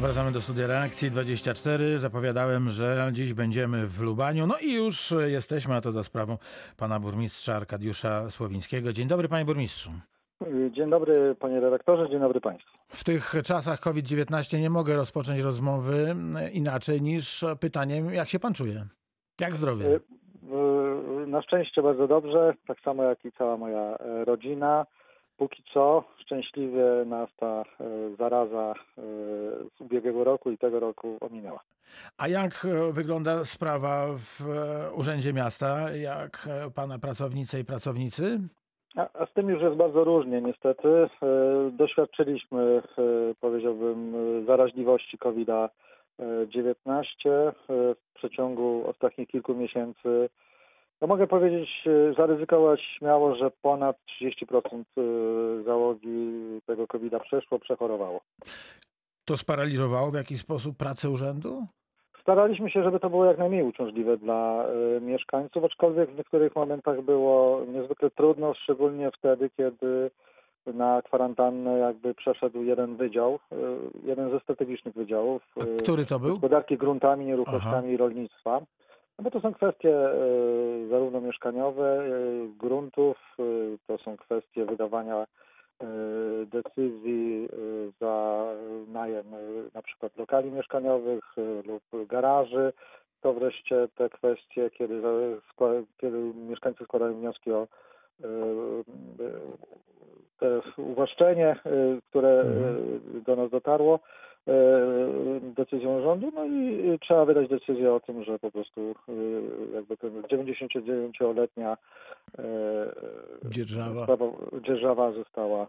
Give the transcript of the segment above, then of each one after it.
Wracamy do studia reakcji 24. Zapowiadałem, że dziś będziemy w Lubaniu. No i już jesteśmy, a to za sprawą pana burmistrza Arkadiusza Słowińskiego. Dzień dobry, panie burmistrzu. Dzień dobry panie redaktorze, dzień dobry państwu. W tych czasach COVID-19 nie mogę rozpocząć rozmowy inaczej niż pytaniem, jak się pan czuje? Jak zdrowie? Y, Na szczęście bardzo dobrze, tak samo jak i cała moja e, rodzina. Póki co szczęśliwie nas ta e, zaraza e, z ubiegłego roku i tego roku ominęła. A jak e, wygląda sprawa w Urzędzie Miasta? Jak pana pracownice i pracownicy? A, z tym już jest bardzo różnie niestety. Doświadczyliśmy, powiedziałbym, zaraźliwości COVID-19 e, w przeciągu ostatnich kilku miesięcy. No mogę powiedzieć, e, zaryzykować śmiało, że ponad 30% e, załogi tego COVID-a przeszło, przechorowało. To sparaliżowało w jakiś sposób pracę urzędu? Staraliśmy się, żeby to było jak najmniej uciążliwe dla e, mieszkańców, aczkolwiek w niektórych momentach było niezwykle trudno, szczególnie wtedy, kiedy na kwarantannę jakby przeszedł jeden wydział, jeden ze strategicznych wydziałów który to był? gospodarki gruntami, nieruchomościami i rolnictwa. No bo to są kwestie e, zarówno mieszkaniowe, e, gruntów, e, to są kwestie wydawania decyzji za najem na przykład lokali mieszkaniowych lub garaży. To wreszcie te kwestie, kiedy, kiedy mieszkańcy składają wnioski o te uwłaszczenie, które e, do nas dotarło decyzją rządu, no i e, trzeba wydać decyzję o tym, że po prostu e, jakby ten 99-letnia e, Dzierżawa. dzierżawa została e,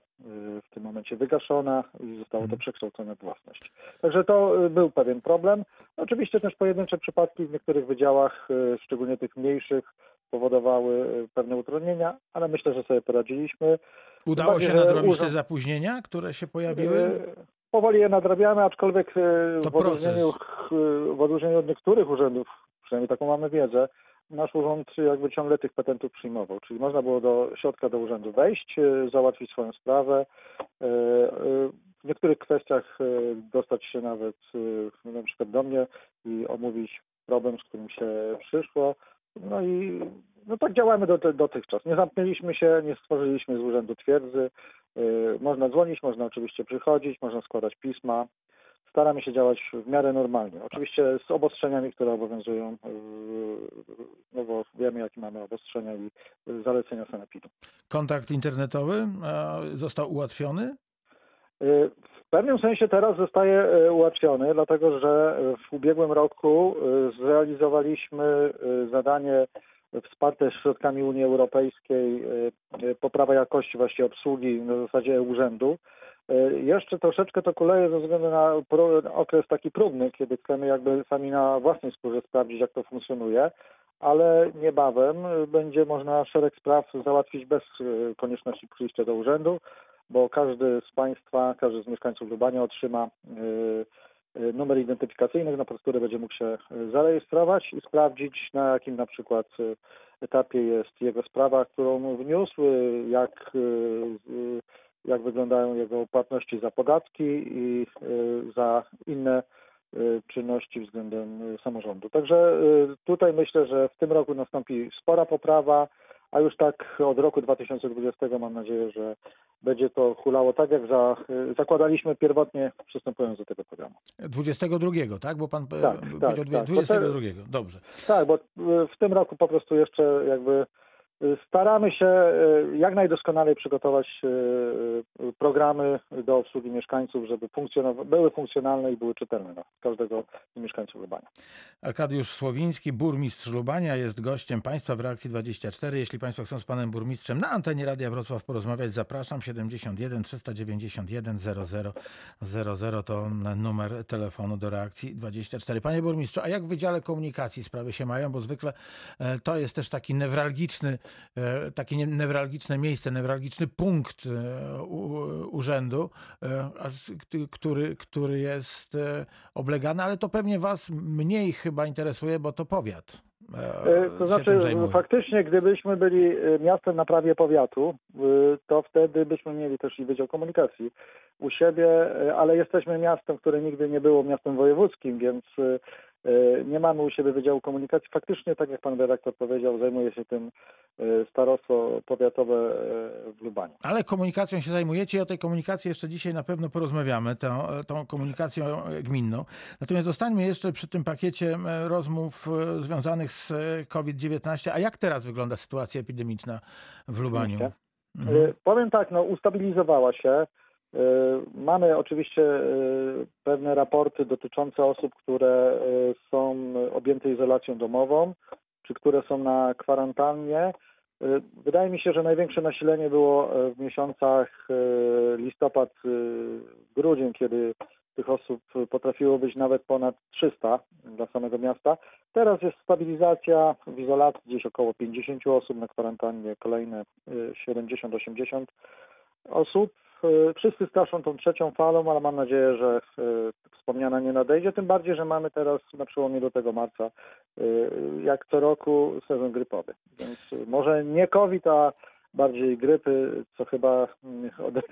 w tym momencie wygaszona i zostało to Mhm. przekształcone w własność. Także to e, był pewien problem. Oczywiście też pojedyncze przypadki w niektórych wydziałach, e, szczególnie tych mniejszych, powodowały e, pewne utrudnienia, ale myślę, że sobie poradziliśmy. Udało się nadrobić te zapóźnienia, które się pojawiły? E, Powoli je nadrabiamy, aczkolwiek e, To w odróżnieniu, ch- w odróżnieniu od niektórych urzędów, przynajmniej taką mamy wiedzę, nasz urząd jakby ciągle tych petentów przyjmował. Czyli można było do środka do urzędu wejść, e, załatwić swoją sprawę. e, e, W niektórych kwestiach e, dostać się nawet e, na przykład do mnie i omówić problem, z którym się przyszło. No i no tak działamy do, dotychczas. Nie zamknęliśmy się, nie stworzyliśmy z urzędu twierdzy. Y, Można dzwonić, można oczywiście przychodzić, można składać pisma. Staramy się działać w miarę normalnie. Oczywiście z obostrzeniami, które obowiązują, y, no bo wiemy, jakie mamy obostrzenia i zalecenia sanepidu. Kontakt internetowy został ułatwiony? Y, W pewnym sensie teraz zostaje ułatwiony, dlatego że w ubiegłym roku zrealizowaliśmy zadanie wsparte środkami Unii Europejskiej y, y, poprawa jakości właściwie obsługi na zasadzie urzędu. Y, Jeszcze troszeczkę to kuleje ze względu na okres taki próbny, kiedy chcemy jakby sami na własnej skórze sprawdzić, jak to funkcjonuje, ale niebawem będzie można szereg spraw załatwić bez konieczności przyjścia do urzędu bo każdy z Państwa, każdy z mieszkańców Lubania otrzyma numer identyfikacyjny, na który będzie mógł się y, zarejestrować i sprawdzić, na jakim na przykład y, etapie jest jego sprawa, którą wniósł, y, jak, y, y, jak wyglądają jego płatności za podatki i y, za inne y, czynności względem y, samorządu. Także y, tutaj myślę, że w tym roku nastąpi spora poprawa, a już tak od roku 2020 mam nadzieję, że będzie to hulało tak, jak za, y, zakładaliśmy pierwotnie przystępując do tego programu. 22, tak? Bo pan e, Tak, powiedział tak, dwie- tak. Bo 22. Dobrze. Tak, bo y, w tym roku po prostu jeszcze jakby staramy się y, jak najdoskonalej przygotować y, y, programy do obsługi mieszkańców, żeby były funkcjonalne i były czytelne dla każdego z mieszkańców Lubania. Arkadiusz Słowiński, burmistrz Lubania, jest gościem Państwa w Reakcji 24. Jeśli Państwo chcą z Panem Burmistrzem na antenie Radia Wrocław porozmawiać, zapraszam. 71 391 00 00 to numer telefonu do Reakcji 24. Panie Burmistrzu, a jak w Wydziale Komunikacji sprawy się mają? Bo zwykle e, to jest też taki newralgiczny, e, takie nie- newralgiczne miejsce, newralgiczny punkt e, urzędu, e, który, który jest e, oblegany, ale to pewnie Was mniej chyba interesuje, bo to powiat. e, E, To znaczy, faktycznie, gdybyśmy byli e, miastem na prawie powiatu, e, to wtedy byśmy mieli też i Wydział Komunikacji u siebie, e, ale jesteśmy miastem, które nigdy nie było miastem wojewódzkim, więc e, e, nie mamy u siebie Wydziału Komunikacji. Faktycznie, tak jak pan redaktor powiedział, zajmuje się tym e, starostwo powiatowe e, w Lubaniu. Ale komunikacją się zajmujecie i o tej komunikacji jeszcze dzisiaj na pewno porozmawiamy, tą, tą komunikacją gminną. Natomiast zostańmy jeszcze przy tym pakiecie e, rozmów e, związanych z e, COVID-19. A jak teraz wygląda sytuacja epidemiczna w Lubaniu? Mhm. E, Powiem tak, no ustabilizowała się. E, Mamy oczywiście e, pewne raporty dotyczące osób, które e, są objęte izolacją domową, czy które są na kwarantannie. Wydaje mi się, że największe nasilenie było w miesiącach listopad, grudzień, kiedy tych osób potrafiło być nawet ponad 300 dla samego miasta. Teraz jest stabilizacja w izolacji, gdzieś około 50 osób na kwarantannie, kolejne y, 70-80 osób. Y, Wszyscy straszą tą trzecią falą, ale mam nadzieję, że y, wspomniana nie nadejdzie. Tym bardziej, że mamy teraz na przełomie lutego marca, y, jak co roku, sezon grypowy. Więc może nie COVID, a bardziej grypy, co chyba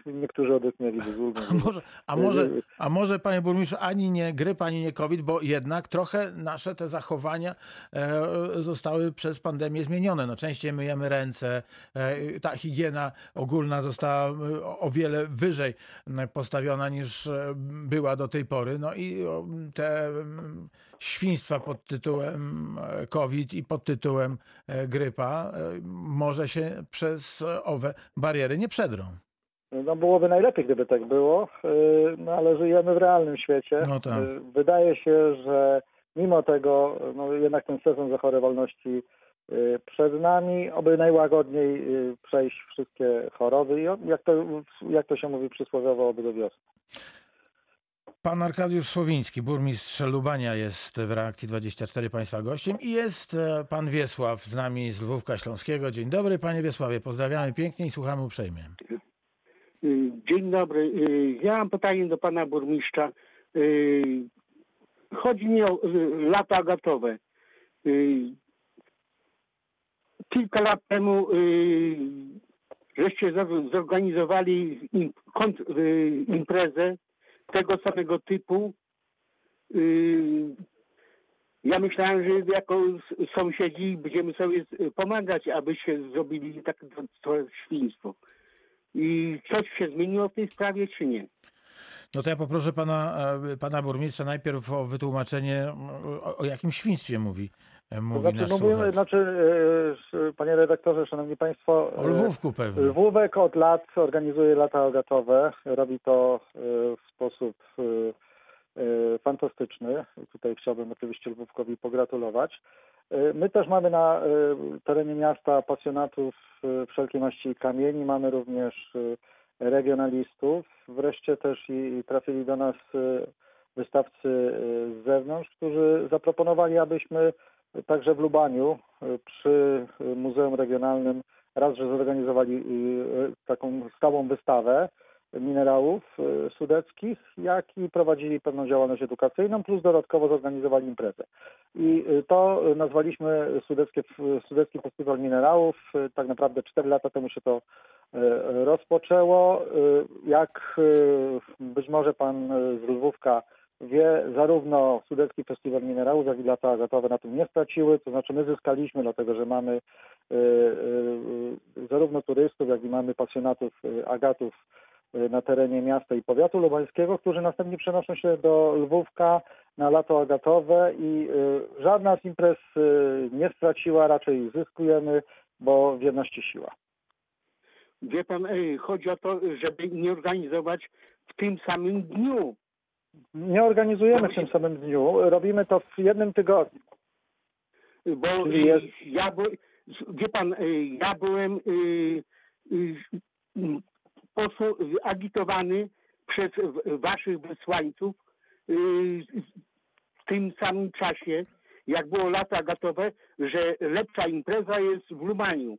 niektórzy odetchnęli z ulgą. A może, a, może, a może, panie burmistrzu, ani nie grypa, ani nie COVID, bo jednak trochę nasze te zachowania e, zostały przez pandemię zmienione. No, częściej myjemy ręce, e, ta higiena ogólna została e, o, wiele wyżej postawiona niż była do tej pory. No i te świństwa pod tytułem e, COVID i pod tytułem e, grypa e, może się przez owe bariery nie przedrą. No byłoby najlepiej, gdyby tak było, no ale żyjemy w realnym świecie. No tak. Wydaje się, że mimo tego, no jednak ten sezon zachorowalności przed nami, oby najłagodniej przejść wszystkie choroby i jak to, jak to się mówi przysłowiowo, oby do wiosny. Pan Arkadiusz Słowiński, burmistrz Lubania jest w reakcji 24 Państwa gościem i jest e, pan Wiesław z nami z Lwówka Śląskiego. Dzień dobry panie Wiesławie, pozdrawiamy pięknie i słuchamy uprzejmie. Dzień dobry. Y, Ja mam pytanie do pana burmistrza. Y, Chodzi mi o lata agatowe. Kilka lat temu żeście zorganizowali imprezę tego samego typu. Y, Ja myślałem, że jako sąsiedzi będziemy sobie pomagać, abyście zrobili takie to, to świństwo. I coś się zmieniło w tej sprawie, czy nie? No to ja poproszę pana, e, pana burmistrza najpierw o wytłumaczenie, m, o, o jakim świństwie mówi, mówi znaczy, nasz mówimy, słuchacz. znaczy yy, panie redaktorze, szanowni państwo, O Lwówku pewnie. Lwówek od lat organizuje lata ogatowe. Robi to y, w sposób fantastyczny. Tutaj chciałbym oczywiście Lwówkowi pogratulować. My też mamy na terenie miasta pasjonatów wszelkiej maści kamieni. Mamy również regionalistów. Wreszcie też i trafili do nas wystawcy z zewnątrz, którzy zaproponowali, abyśmy także w Lubaniu y, przy y, Muzeum Regionalnym raz, że zorganizowali y, taką stałą wystawę minerałów sudeckich, jak i prowadzili pewną działalność edukacyjną, plus dodatkowo zorganizowali imprezę. I to nazwaliśmy Sudeckie, Sudecki Festiwal Minerałów. Tak naprawdę 4 lata temu się to rozpoczęło. Jak być może pan z Lwówka wie, zarówno Sudecki Festiwal Minerałów, jak i lata agatowe na tym nie straciły, to znaczy my zyskaliśmy, dlatego że mamy y, y, y, zarówno turystów, jak i mamy pasjonatów agatów na terenie miasta i powiatu lubańskiego, którzy następnie przenoszą się do Lwówka na lato agatowe i żadna z imprez nie straciła, raczej zyskujemy, bo w jedności siła. Wie pan, chodzi o to, żeby nie organizować w tym samym dniu. Nie organizujemy w tym samym dniu, robimy to w jednym tygodniu. Bo Czyli jest- ja, by, wie pan, ej, ja byłem y, y, posłu- agitowany przez waszych wysłańców y, w tym samym czasie, jak było lata gotowe, że lepsza impreza jest w Lubaniu.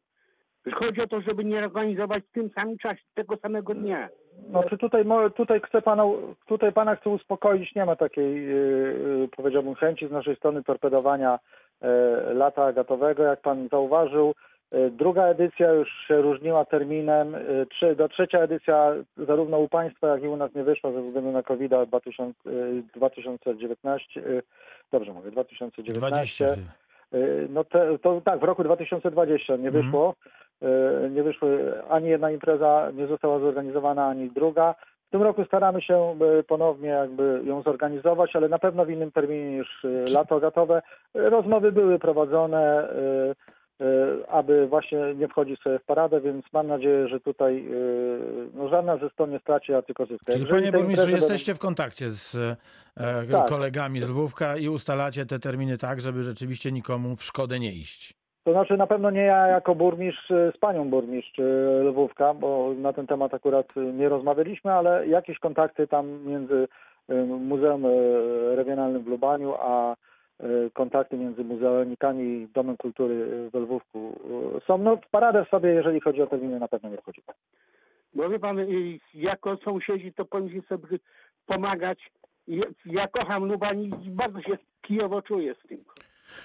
Chodzi o to, żeby nie organizować w tym samym czasie, tego samego dnia. Znaczy tutaj, tutaj chcę pana, tutaj pana chcę uspokoić, nie ma takiej, yy, powiedziałbym, chęci z naszej strony torpedowania e, lata agatowego, jak pan zauważył. E, Druga edycja już się różniła terminem. e, do trzecia edycja zarówno u państwa, jak i u nas nie wyszła ze względu na COVID 2000, e, 2019. e, Dobrze mówię, 2019. 20. Y, No te, to tak, w roku 2020 nie Mhm. wyszło. Y, Nie wyszły, ani jedna impreza nie została zorganizowana, ani druga. W tym roku staramy się y, ponownie jakby ją zorganizować, ale na pewno w innym terminie niż y, lato gatowe. Y, Rozmowy były prowadzone, aby właśnie nie wchodzić sobie w paradę, więc mam nadzieję, że tutaj no, żadna ze stron nie straci, a tylko zyska. Czyli panie burmistrzu, jesteście w kontakcie z e, Tak. kolegami z Lwówka i ustalacie te terminy tak, żeby rzeczywiście nikomu w szkodę nie iść. To znaczy na pewno nie ja jako burmistrz y, z panią burmistrz y, Lwówka, bo na ten temat akurat y, nie rozmawialiśmy, ale jakieś kontakty tam między Muzeum Regionalnym w Lubaniu, a kontakty między muzealnikami i Domem Kultury we Lwówku są. No w paradę sobie, jeżeli chodzi o terminy, na pewno nie wchodzi. Bo wie pan, jako sąsiedzi to powinniśmy sobie pomagać. Ja, ja kocham Lubań i bardzo się kijowo czuję z tym.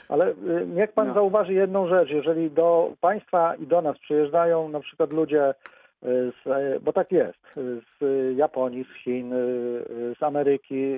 Ale y, niech pan No. zauważy jedną rzecz, jeżeli do państwa i do nas przyjeżdżają na przykład ludzie, y, z, y, bo tak jest, z Japonii, z Chin, z Ameryki,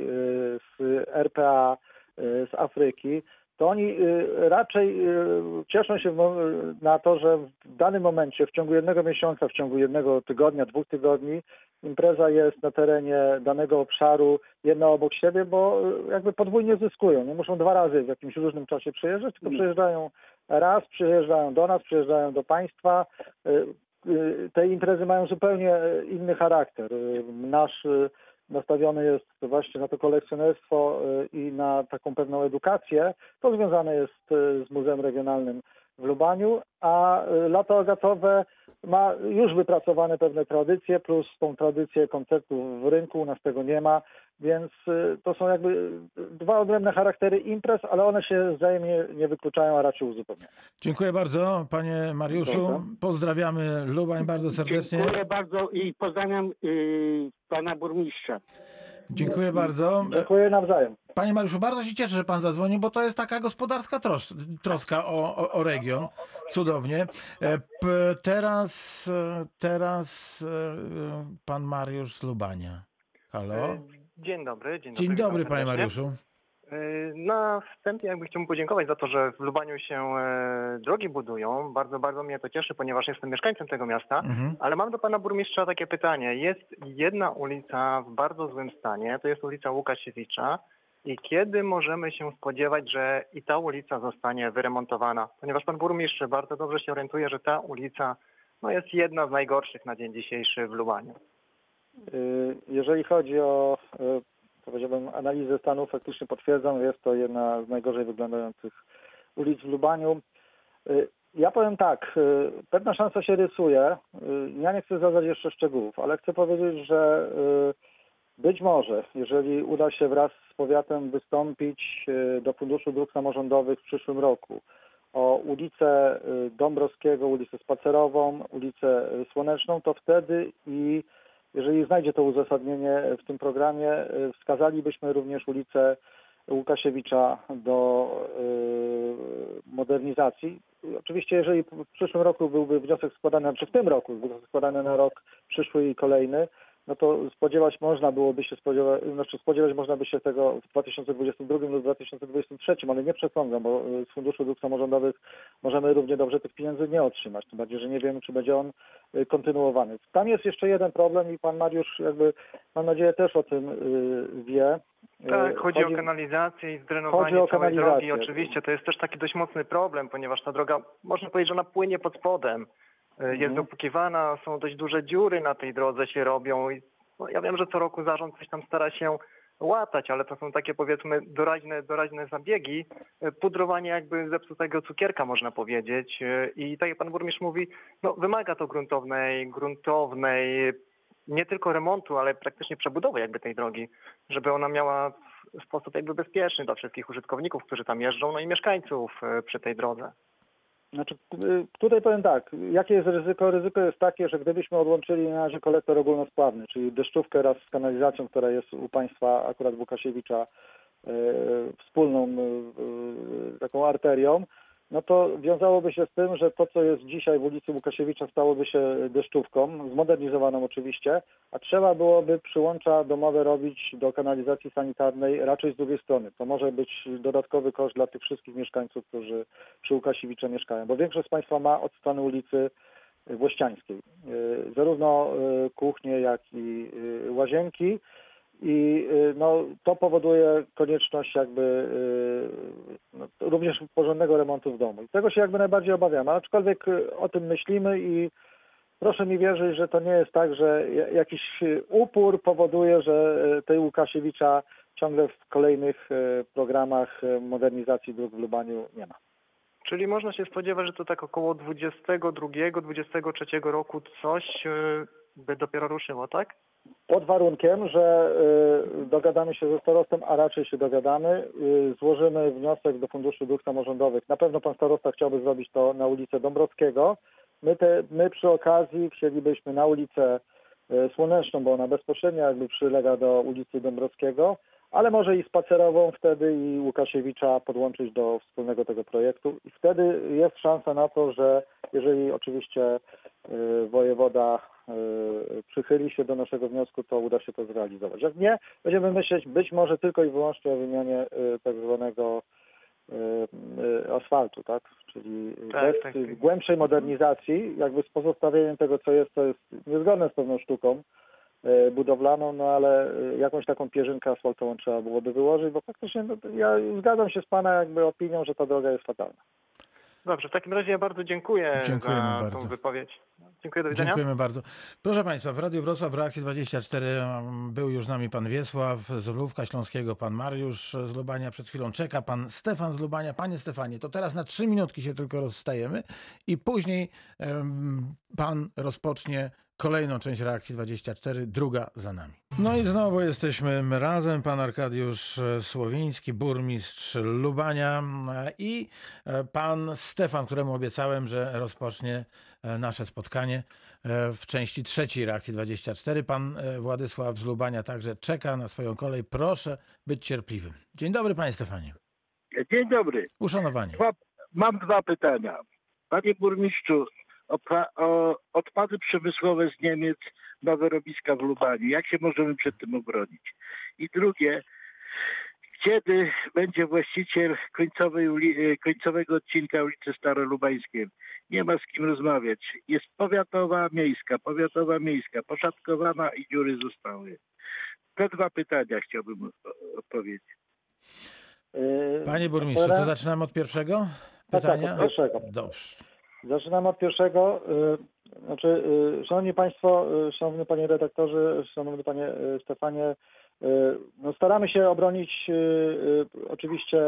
z RPA, z Afryki, to oni y, raczej y, cieszą się mo- na to, że w danym momencie, w ciągu jednego miesiąca, w ciągu jednego tygodnia, dwóch tygodni, impreza jest na terenie danego obszaru, jedna obok siebie, bo y, jakby podwójnie zyskują. Nie muszą dwa razy w jakimś różnym czasie przyjeżdżać, tylko Mm. przyjeżdżają raz, przyjeżdżają do nas, przyjeżdżają do państwa. Y, y, Te imprezy mają zupełnie y, inny charakter. Y, Nasz y, nastawiony jest właśnie na to kolekcjonerstwo y, i na taką pewną edukację. To związane jest y, z Muzeum Regionalnym w Lubaniu, a lato agatowe ma już wypracowane pewne tradycje, plus tą tradycję koncertów w rynku, u nas tego nie ma, więc y, to są jakby dwa odrębne charaktery imprez, ale one się wzajemnie nie wykluczają, a raczej uzupełniają. Dziękuję bardzo, panie Mariuszu. Pozdrawiamy Lubań bardzo serdecznie. Dziękuję bardzo i pozdrawiam y, pana burmistrza. Dziękuję bardzo. Dziękuję nawzajem. Panie Mariuszu, bardzo się cieszę, że pan zadzwonił, bo to jest taka gospodarska tros troska o, o, o region. Cudownie. E, P teraz, e, teraz e, pan Mariusz z Lubania. Halo? Dzień dobry. Dzień dobry, Dzień dobry, panie. Mariuszu. E, Na wstępie jakby chciałbym podziękować za to, że w Lubaniu się e, drogi budują. Bardzo, bardzo mnie to cieszy, ponieważ jestem mieszkańcem tego miasta. Mhm. Ale mam do pana burmistrza takie pytanie. Jest jedna ulica w bardzo złym stanie, to jest ulica Łukasiewicza. I kiedy możemy się spodziewać, że i ta ulica zostanie wyremontowana? Ponieważ pan burmistrz bardzo dobrze się orientuje, że ta ulica no, jest jedna z najgorszych na dzień dzisiejszy w Lubaniu. Y, Jeżeli chodzi o y, powiedziałbym analizę stanu, faktycznie potwierdzam, jest to jedna z najgorzej wyglądających ulic w Lubaniu. Y, Ja powiem tak, y, pewna szansa się rysuje. Y, Ja nie chcę zdradzać jeszcze szczegółów, ale chcę powiedzieć, że być może, jeżeli uda się wraz z powiatem wystąpić do Funduszu Dróg Samorządowych w przyszłym roku o ulicę Dąbrowskiego, ulicę Spacerową, ulicę Słoneczną, to wtedy i jeżeli znajdzie to uzasadnienie w tym programie, y, wskazalibyśmy również ulicę Łukasiewicza do y, modernizacji. Oczywiście, jeżeli w przyszłym roku byłby wniosek składany, znaczy w tym roku byłby składany na rok przyszły i kolejny, no to spodziewać można byłoby się spodziewać, znaczy spodziewać można by się tego w 2022 lub 2023, ale nie przesądzam, bo y, z Funduszu Dróg Samorządowych możemy równie dobrze tych pieniędzy nie otrzymać, tym bardziej, że nie wiemy, czy będzie on y, kontynuowany. Tam jest jeszcze jeden problem i pan Mariusz jakby, mam nadzieję, też o tym y, wie. Tak, chodzi o kanalizację i chodzi zdrenowanie o całej drogi. Oczywiście to jest też taki dość mocny problem, ponieważ ta droga, można powiedzieć, że ona płynie pod spodem. Y, Jest Mhm. dopłukiwana, są dość duże dziury na tej drodze się robią. I, no, ja wiem, że co roku zarząd coś tam stara się łatać, ale to są takie powiedzmy doraźne, doraźne zabiegi, y, pudrowanie jakby zepsutego cukierka można powiedzieć. Y, I tak jak pan burmistrz mówi, no, wymaga to gruntownej, gruntownej nie tylko remontu, ale praktycznie przebudowy jakby tej drogi, żeby ona miała w sposób jakby bezpieczny dla wszystkich użytkowników, którzy tam jeżdżą, no i mieszkańców e, przy tej drodze. Znaczy, y, tutaj powiem tak, jakie jest ryzyko? Ryzyko jest takie, że gdybyśmy odłączyli na razie kolektor ogólnospławny, czyli deszczówkę raz z kanalizacją, która jest u Państwa akurat Łukasiewicza wspólną e, taką arterią, no to wiązałoby się z tym, że to, co jest dzisiaj w ulicy Łukasiewicza, stałoby się deszczówką, zmodernizowaną oczywiście, a trzeba byłoby przyłącza domowe robić do kanalizacji sanitarnej raczej z drugiej strony. To może być dodatkowy koszt dla tych wszystkich mieszkańców, którzy przy Łukasiewicza mieszkają, bo większość z Państwa ma od strony ulicy Włościańskiej y, zarówno y, kuchnie, jak i y, łazienki. I no, to powoduje konieczność jakby no, również porządnego remontu w domu. I tego się jakby najbardziej obawiamy, aczkolwiek o tym myślimy i proszę mi wierzyć, że to nie jest tak, że jakiś upór powoduje, że tej Łukasiewicza ciągle w kolejnych programach modernizacji dróg w Lubaniu nie ma. Czyli można się spodziewać, że to tak około 22-23 roku coś y, by dopiero ruszyło, tak? Pod warunkiem, że y, dogadamy się ze starostą, a raczej się dogadamy, y, złożymy wniosek do Funduszu Dróg Samorządowych. Na pewno pan starosta chciałby zrobić to na ulicę Dąbrowskiego. My, te, my przy okazji chcielibyśmy na ulicę Słoneczną, bo ona bezpośrednio jakby przylega do ulicy Dąbrowskiego, ale może i spacerową wtedy i Łukasiewicza podłączyć do wspólnego tego projektu i wtedy jest szansa na to, że jeżeli oczywiście y, wojewoda y, przychyli się do naszego wniosku, to uda się to zrealizować. Jak nie, będziemy myśleć być może tylko i wyłącznie o wymianie y, tak zwanego asfaltu, tak? Czyli tak, bez tak, tak. głębszej modernizacji, jakby z pozostawieniem tego, co jest, co jest niezgodne z pewną sztuką, E, budowlaną, no ale e, jakąś taką pierzynkę asfaltową trzeba byłoby wyłożyć, bo faktycznie no, ja zgadzam się z Pana jakby opinią, że ta droga jest fatalna. Dobrze, w takim razie ja bardzo dziękuję Dziękujemy za bardzo. tą wypowiedź. Dziękuję, do widzenia. Dziękujemy bardzo. Proszę Państwa, w Radiu Wrocław w Reakcji 24 um, był już z nami Pan Wiesław z Lubówka Śląskiego, Pan Mariusz z Lubania przed chwilą czeka, Pan Stefan z Lubania. Panie Stefanie, to teraz na trzy minutki się tylko rozstajemy i później Pan rozpocznie kolejną część reakcji 24, druga za nami. No i znowu jesteśmy razem. Pan Arkadiusz Słowiński, burmistrz Lubania i e, pan Stefan, któremu obiecałem, że rozpocznie e, nasze spotkanie e, w części trzeciej reakcji 24. Pan Władysław z Lubania także czeka na swoją kolej. Proszę być cierpliwym. Dzień dobry, panie Stefanie. Dzień dobry. Uszanowanie. Mam dwa pytania. Panie burmistrzu, odpady przemysłowe z Niemiec na wyrobiska w Lubaniu. Jak się możemy przed tym obronić? I drugie, kiedy będzie właściciel końcowej uli, e, końcowego odcinka ulicy Starolubańskiej? Nie ma z kim rozmawiać. Jest powiatowa, miejska, powiatowa, miejska, poszatkowana i dziury zostały. Te dwa pytania chciałbym odpowiedzieć. Panie burmistrzu, to zaczynamy od pierwszego pytania? Tak, tak, od pierwszego. Dobrze. Zaczynamy od pierwszego. Y, znaczy, y, szanowni Państwo, y, szanowny Panie redaktorze, szanowny Panie Stefanie, no staramy się obronić, oczywiście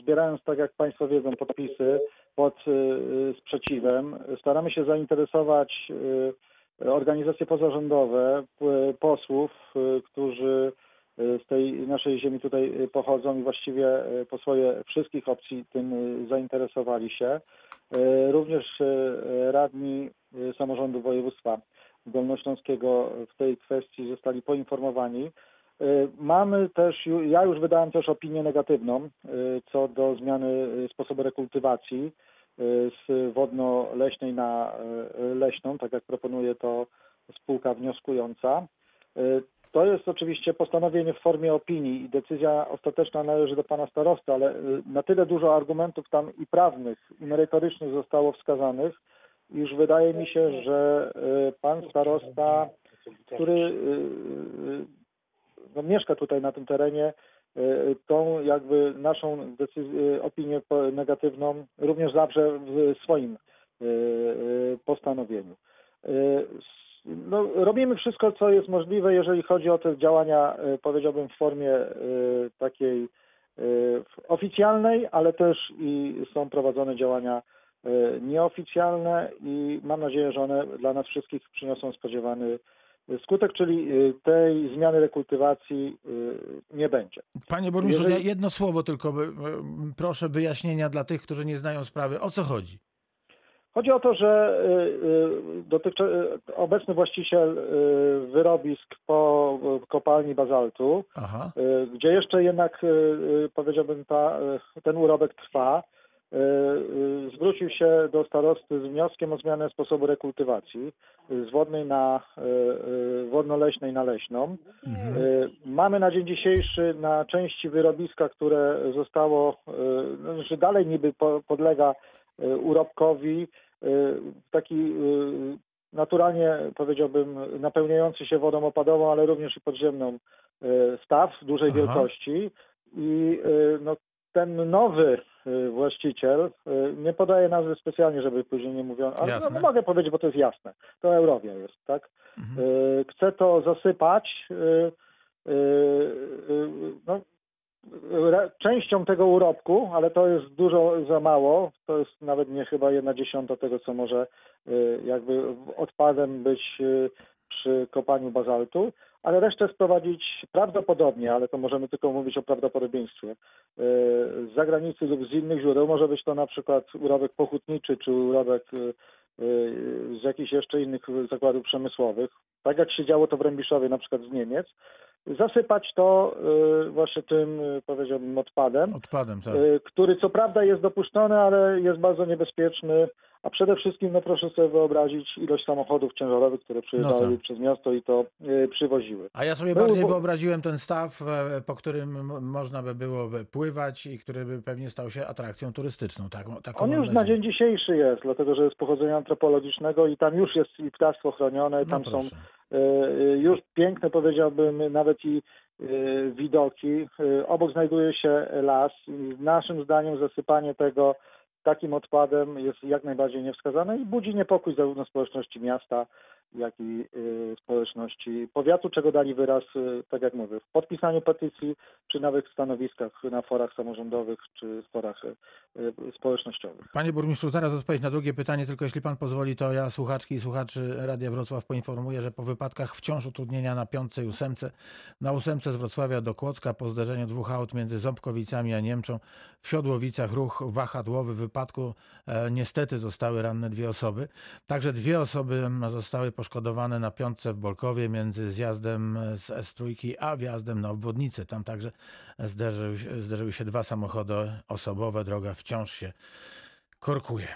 zbierając, tak jak Państwo wiedzą, podpisy pod sprzeciwem. Staramy się zainteresować organizacje pozarządowe, posłów, którzy z tej naszej ziemi tutaj pochodzą i właściwie po swoje wszystkich opcji tym zainteresowali się. E, również e, radni e, samorządu województwa dolnośląskiego w tej kwestii zostali poinformowani. Mamy też, ja już wydałem też opinię negatywną co do zmiany sposobu rekultywacji z wodno-leśnej na leśną, tak jak proponuje to spółka wnioskująca. To jest oczywiście postanowienie w formie opinii i decyzja ostateczna należy do pana starosty, ale y, na tyle dużo argumentów tam i prawnych, i merytorycznych zostało wskazanych, iż wydaje mi się, że y, pan starosta, który y, no, mieszka tutaj na tym terenie, tą jakby naszą decyzję, opinię negatywną również zawrze w swoim postanowieniu no, robimy wszystko, co jest możliwe, jeżeli chodzi o te działania, e, powiedziałbym, w formie e, takiej e, oficjalnej, ale też i są prowadzone działania nieoficjalne i mam nadzieję, że one dla nas wszystkich przyniosą spodziewany skutek, czyli tej zmiany rekultywacji nie będzie. Panie burmistrzu, Jeżeli... jedno słowo tylko proszę wyjaśnienia dla tych, którzy nie znają sprawy. O co chodzi? Chodzi o to, że y, y, obecny właściciel y, wyrobisk po kopalni bazaltu, Aha. gdzie jeszcze jednak powiedziałbym ta, ten urobek trwa, zwrócił się do starosty z wnioskiem o zmianę sposobu rekultywacji z wodnej na wodno-leśnej na leśną. Mhm. Mamy na dzień dzisiejszy na części wyrobiska, które zostało, no, że dalej niby po- podlega urobkowi, taki y, naturalnie powiedziałbym napełniający się wodą opadową, ale również i podziemną y, staw dużej Aha. wielkości i y, no, ten nowy y, właściciel y, nie podaje nazwy specjalnie, żeby później nie mówiono, ale Jasne. no, mogę powiedzieć, bo to jest jasne. To Eurowia jest, tak? Mhm. Y, chce to zasypać y, y, y, no, częścią tego urobku, ale to jest dużo za mało. To jest nawet nie chyba jedna dziesiąta tego, co może y, jakby odpadem być y, przy kopaniu bazaltu, ale resztę sprowadzić prawdopodobnie, ale to możemy tylko mówić o prawdopodobieństwie, y, z zagranicy lub z innych źródeł. Może być to na przykład urobek pochutniczy, czy urobek z jakichś jeszcze innych zakładów przemysłowych, tak jak się działo to w Rębiszowie na przykład z Niemiec, zasypać to y, właśnie tym, y, powiedziałbym, odpadem, Odpadem, tak. y, który co prawda jest dopuszczony, ale jest bardzo niebezpieczny, a przede wszystkim no proszę sobie wyobrazić ilość samochodów ciężarowych, które przejeżdżały tak. przez miasto i to y, przywoziły. A ja sobie bardziej bo- wyobraziłem ten staw, e, po którym można by było pływać i który by pewnie stał się atrakcją turystyczną. Tak, taką On już na dzień dzisiejszy jest, dlatego że jest pochodzenia antropologicznego i tam już jest i ptactwo chronione, No tam są proszę. y, y, już piękne powiedziałbym nawet i widoki. Obok znajduje się las. I Naszym zdaniem zasypanie tego takim odpadem jest jak najbardziej niewskazane i budzi niepokój zarówno społeczności miasta, jak i y, społeczności powiatu, czego dali wyraz, y, tak jak mówię, w podpisaniu petycji, czy nawet w stanowiskach na forach samorządowych, czy forach y, społecznościowych. Panie burmistrzu, zaraz odpowiedź na drugie pytanie, tylko jeśli pan pozwoli, to ja słuchaczki i słuchaczy Radia Wrocław poinformuję, że po wypadkach wciąż utrudnienia na piątce i ósemce, na ósemce z Wrocławia do Kłodzka po zderzeniu dwóch aut między Ząbkowicami a Niemczą w Siodłowicach ruch wahadłowy. W wypadku e, niestety zostały ranne dwie osoby. Także dwie osoby m, zostały poszkodowane na piątce w Bolkowie między zjazdem z S3 a wjazdem na obwodnicę. Tam także zderzył, zderzyły się dwa samochody osobowe. Droga wciąż się korkuje.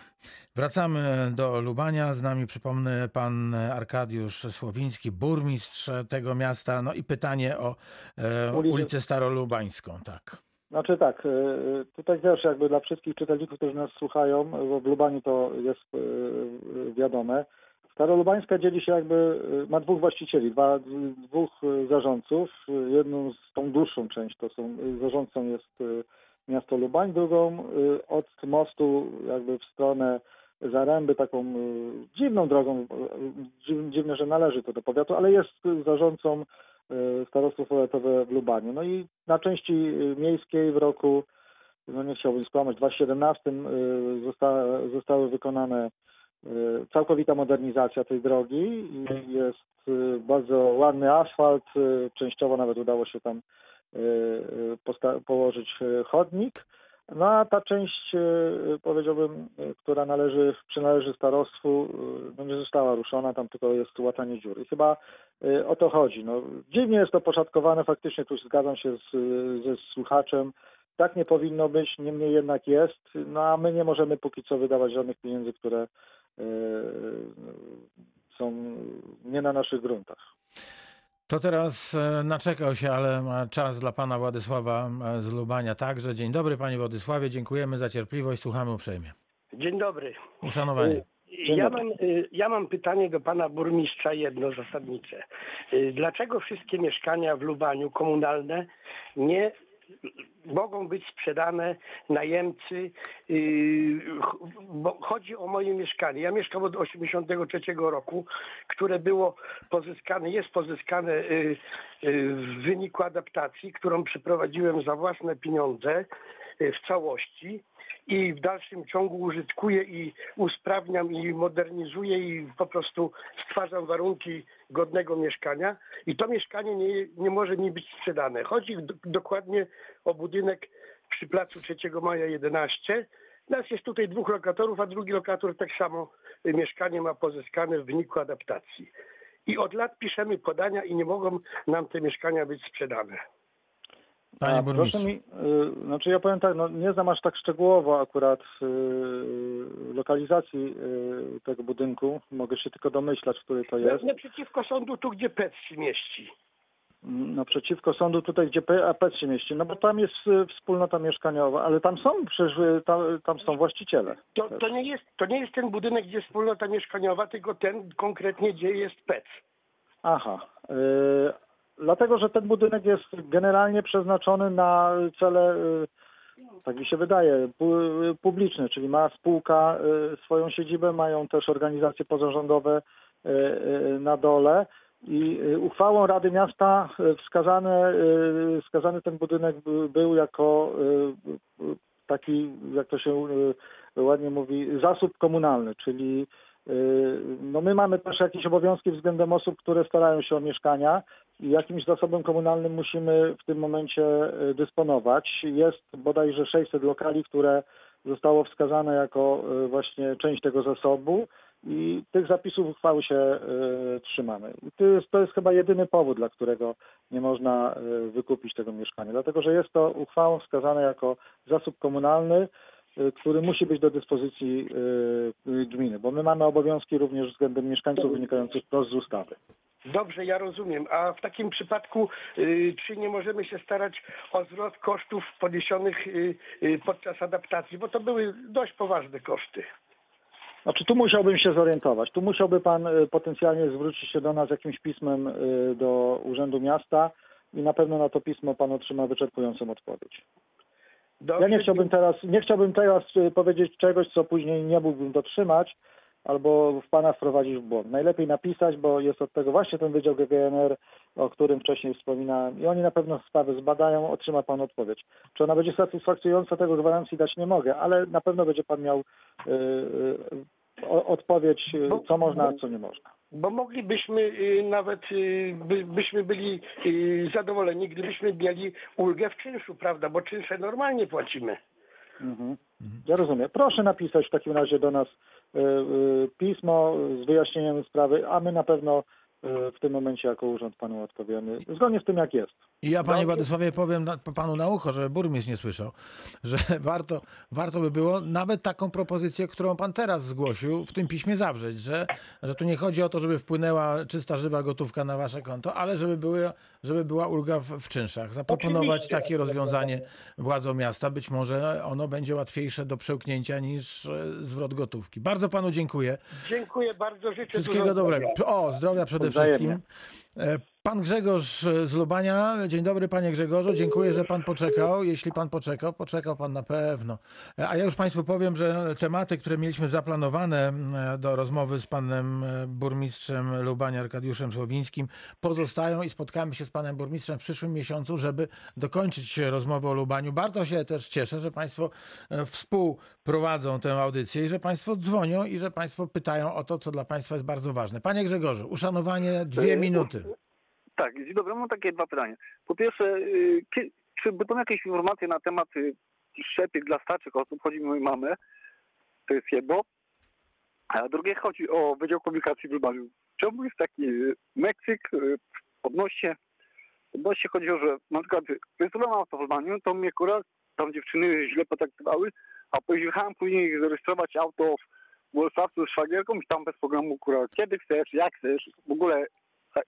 Wracamy do Lubania. Z nami, przypomnę, pan Arkadiusz Słowiński, burmistrz tego miasta. No i pytanie o e, Ulicę- Starolubańską. Tak. Znaczy tak, y, tutaj też jakby dla wszystkich czytelników, którzy nas słuchają, bo w Lubaniu to jest y, wiadome. Starolubańska dzieli się jakby, y, ma dwóch właścicieli, dwa, dwóch y, zarządców. Jedną z tą dłuższą część to są, y, zarządcą jest miasto Lubań, drugą od mostu jakby w stronę Zaręby, taką dziwną drogą, dziw- dziwne, że należy to do powiatu, ale jest zarządcą starostwo powiatowe w Lubaniu. No i na części miejskiej w roku, no nie chciałbym skłamać, w 2017 y, zosta, zostały wykonane całkowita modernizacja tej drogi jest y, bardzo ładny asfalt, y, częściowo nawet udało się tam y, y, położyć y, chodnik. No a ta część, y, powiedziałbym, y, która należy, przynależy starostwu, y, no nie została ruszona, tam tylko jest łatanie dziur. I chyba y, o to chodzi. No, dziwnie jest to poszatkowane, faktycznie tu zgadzam się z, ze słuchaczem. Tak nie powinno być, niemniej jednak jest. No a my nie możemy póki co wydawać żadnych pieniędzy, które y, są nie na naszych gruntach. To teraz e, naczekał się, ale ma czas dla pana Władysława e, z Lubania także. Dzień dobry panie Władysławie, dziękujemy za cierpliwość, słuchamy uprzejmie. Dzień dobry. Uszanowanie. Ja mam, ja mam pytanie do pana burmistrza jedno zasadnicze. Dlaczego wszystkie mieszkania w Lubaniu komunalne nie mogą być sprzedane najemcy? y, Bo chodzi o moje mieszkanie. Ja mieszkam od 83 roku, które było pozyskane, jest pozyskane y, y, w wyniku adaptacji, którą przeprowadziłem za własne pieniądze w całości i w dalszym ciągu użytkuję i usprawniam i modernizuję i po prostu stwarzam warunki godnego mieszkania i to mieszkanie nie, nie może mi być sprzedane. Chodzi do, dokładnie o budynek przy placu 3 Maja 11, Nas jest tutaj dwóch lokatorów, a drugi lokator tak samo mieszkanie ma pozyskane w wyniku adaptacji. I od lat piszemy podania i nie mogą nam te mieszkania być sprzedane. Panie A, burmistrzu. Proszę mi, y, znaczy ja powiem tak, no nie znam aż tak szczegółowo akurat y, lokalizacji y, tego budynku. Mogę się tylko domyślać, który to jest. Naprzeciwko sądu, tu gdzie PEC się mieści. Naprzeciwko sądu tutaj, gdzie PAP się mieści. No bo tam jest y, wspólnota mieszkaniowa, ale tam są przecież, y, tam, tam są właściciele. To, to, nie jest, to nie jest ten budynek, gdzie jest wspólnota mieszkaniowa, tylko ten konkretnie, gdzie jest PEC. Aha. Y, dlatego, że ten budynek jest generalnie przeznaczony na cele, y, tak mi się wydaje, pu- publiczne, czyli ma spółka y, swoją siedzibę, mają też organizacje pozarządowe y, na dole. I uchwałą Rady Miasta y, wskazane, y, wskazany ten budynek by- był jako taki, jak to się ładnie mówi, zasób komunalny, czyli no my mamy też jakieś obowiązki względem osób, które starają się o mieszkania i jakimś zasobem komunalnym musimy w tym momencie y, dysponować. Jest bodajże 600 lokali, które zostało wskazane jako y, właśnie część tego zasobu i tych zapisów uchwały się trzymamy. To jest, to jest chyba jedyny powód, dla którego nie można wykupić tego mieszkania, dlatego że jest to uchwałą wskazane jako zasób komunalny, który musi być do dyspozycji y, y, gminy, bo my mamy obowiązki również względem mieszkańców wynikających wprost z ustawy. Dobrze, ja rozumiem. A w takim przypadku, y, czy nie możemy się starać o zwrot kosztów poniesionych y, y, podczas adaptacji? Bo to były dość poważne koszty. Znaczy tu musiałbym się zorientować. Tu musiałby pan y, potencjalnie zwrócić się do nas jakimś pismem y, do Urzędu Miasta i na pewno na to pismo pan otrzyma wyczerpującą odpowiedź. Ja nie chciałbym teraz, nie chciałbym teraz y, powiedzieć czegoś, co później nie mógłbym dotrzymać, albo w pana wprowadzić w błąd. Najlepiej napisać, bo jest od tego właśnie ten Wydział GGNR, o którym wcześniej wspominałem i oni na pewno sprawę zbadają, otrzyma pan odpowiedź. Czy ona będzie satysfakcjonująca, tego gwarancji dać nie mogę, ale na pewno będzie pan miał y, y, o- odpowiedź, y, co można, a co nie można. Bo moglibyśmy y, nawet, y, by, byśmy byli y, zadowoleni, gdybyśmy mieli ulgę w czynszu, prawda? Bo czynsze normalnie płacimy. Mhm. Ja rozumiem. Proszę napisać w takim razie do nas pismo z wyjaśnieniem sprawy, a my na pewno w tym momencie jako urząd panu odpowiemy, zgodnie z tym jak jest. I ja, panie. Władysławie, powiem na, panu na ucho, żeby burmistrz nie słyszał, że warto, warto by było nawet taką propozycję, którą pan teraz zgłosił, w tym piśmie zawrzeć, że, że tu nie chodzi o to, żeby wpłynęła czysta, żywa gotówka na wasze konto, ale żeby, były, żeby była ulga w, w czynszach. Zaproponować Oczywiście. takie rozwiązanie władzom miasta. Być może ono będzie łatwiejsze do przełknięcia niż e, zwrot gotówki. Bardzo panu dziękuję. Dziękuję bardzo, życzę Wszystkiego dużo dobrego. O, zdrowia przede Wzajemnie. wszystkim. Pan Grzegorz z Lubania. Dzień dobry, panie Grzegorzu. Dziękuję, że pan poczekał. Jeśli pan poczekał, poczekał pan na pewno. A ja już państwu powiem, że tematy, które mieliśmy zaplanowane e, do rozmowy z panem e, burmistrzem Lubania, Arkadiuszem Słowińskim, pozostają i spotkamy się z panem burmistrzem w przyszłym miesiącu, żeby dokończyć rozmowę o Lubaniu. Bardzo się też cieszę, że państwo e, współprowadzą tę audycję i że państwo dzwonią i że państwo pytają o to, co dla państwa jest bardzo ważne. Panie Grzegorzu, uszanowanie dwie minuty. Tak, dzień dobry. Mam takie dwa pytania. Po pierwsze, y, kie- czy będą jakieś informacje na temat y, szczepiek dla starszych osób? Chodzi mi o moją mamę. To jest jedno. A drugie chodzi o Wydział Komunikacji w Lubaniu. Czemu jest taki y, Meksyk y, odnośnie, odnośnie chodzi o, że na przykład wysyłam auto w Lubaniu, to mnie akurat tam dziewczyny źle potraktowały, a pojechałem później zarejestrować auto w Włosławcu z szwagierką i tam bez programu akurat kiedy chcesz, jak chcesz, w ogóle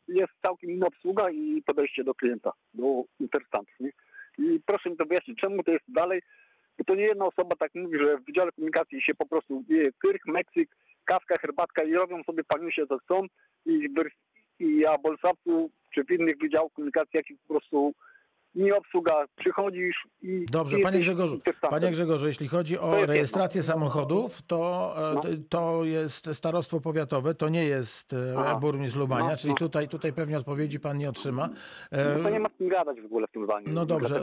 jest całkiem inna obsługa i podejście do klienta, do interesantów. I proszę mi to wyjaśnić, czemu to jest dalej, bo to nie jedna osoba tak mówi, że w Wydziale Komunikacji się po prostu je Kyrk, Meksyk, kawka, herbatka i robią sobie paniusie co chcą i, i ja Bolsawcu czy w innych wydziałach komunikacji, jakich po prostu nie obsługa, przychodzisz i... Dobrze, i panie Grzegorzu, panie Grzegorzu, jeśli chodzi o jest rejestrację samochodów, to, e, No. to jest starostwo powiatowe, to nie jest e, Aha. burmistrz Lubania, No, czyli no. tutaj, tutaj pewnie odpowiedzi pan nie otrzyma. E, No to nie ma z kim gadać w ogóle w tym zdaniu. No dobrze.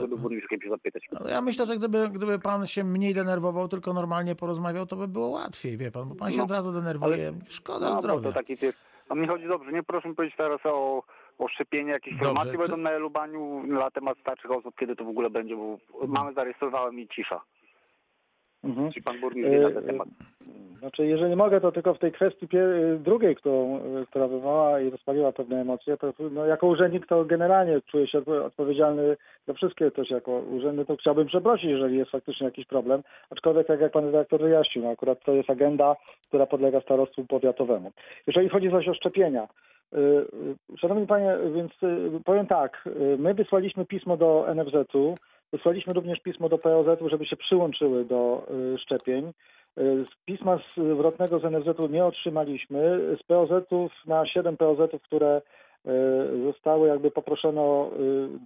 No, Ja myślę, że gdyby, gdyby pan się mniej denerwował, tylko normalnie porozmawiał, to by było łatwiej, wie pan, bo pan się No, od razu denerwuje. Szkoda No, zdrowia. to taki jest. A mnie chodzi dobrze, nie proszę mi powiedzieć teraz o, o szczepieniu, jakieś Dobrze, informacje to- będą na Lubaniu na temat starszych osób, kiedy to w ogóle będzie, bo mamy zarejestrowałem i cisza. Mhm. Czy pan burmistrz wie na E, ten temat? Znaczy, jeżeli mogę, to tylko w tej kwestii pie- drugiej, którą, y, która wywołała i rozpaliła pewne emocje, to no, jako urzędnik to generalnie czuję się odpo- odpowiedzialny za wszystkie też jako urzędnik, to chciałbym przeprosić, jeżeli jest faktycznie jakiś problem, aczkolwiek tak jak pan redaktor wyjaśnił, no, akurat to jest agenda, która podlega starostwu powiatowemu. Jeżeli chodzi zaś o szczepienia, Szanowni Panie, więc powiem tak, my wysłaliśmy pismo do NFZ-u, wysłaliśmy również pismo do POZ-u, żeby się przyłączyły do y, szczepień. Y, pisma zwrotnego z NFZ-u nie otrzymaliśmy. Z POZ-ów na 7 POZ-ów, które y, zostały jakby poproszone o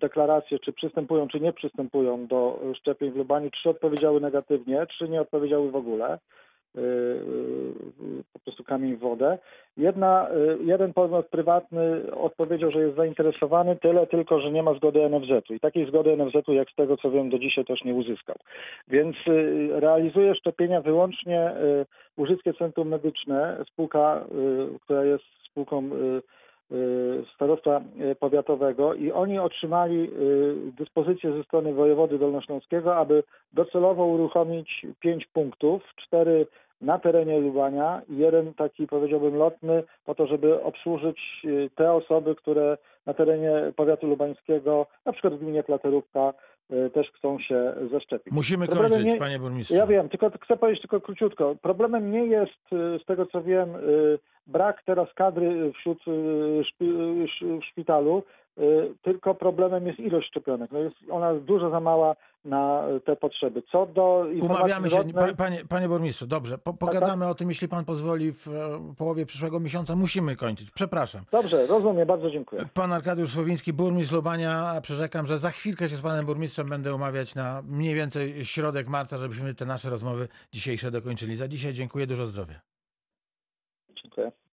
deklarację, czy przystępują, czy nie przystępują do szczepień w Lubaniu. Trzy odpowiedziały negatywnie, trzy nie odpowiedziały w ogóle. Y, y, Po prostu kamień w wodę. Jedna, y, jeden podmiot prywatny odpowiedział, że jest zainteresowany, tyle tylko, że nie ma zgody NFZ-u. I takiej zgody NFZ-u, jak z tego co wiem, do dzisiaj też nie uzyskał. Więc realizuje szczepienia wyłącznie Łużyckie Centrum Medyczne, spółka, która jest spółką starostwa y, powiatowego i oni otrzymali y, dyspozycję ze strony wojewody dolnośląskiego, aby docelowo uruchomić pięć punktów, cztery na terenie Lubania i jeden taki powiedziałbym lotny po to, żeby obsłużyć y, te osoby, które na terenie powiatu lubańskiego, na przykład w gminie Platerówka, y, też chcą się zaszczepić. Musimy Problemem kończyć, nie- panie burmistrzu. Ja wiem, tylko chcę powiedzieć tylko króciutko. Problemem nie jest, y, z tego co wiem, y, brak teraz kadry wśród w szpitalu, tylko problemem jest ilość szczepionek. No jest ona dużo za mała na y, te potrzeby. Co do Umawiamy się, panie, panie burmistrzu, dobrze, po, pogadamy o tym, jeśli pan pozwoli, w połowie przyszłego miesiąca. Musimy kończyć, przepraszam. Dobrze, rozumiem, bardzo dziękuję. Pan Arkadiusz Słowiński, burmistrz Lubania, przyrzekam, że za chwilkę się z panem burmistrzem będę umawiać na mniej więcej środek marca, żebyśmy te nasze rozmowy dzisiejsze dokończyli. Za dzisiaj dziękuję, dużo zdrowia.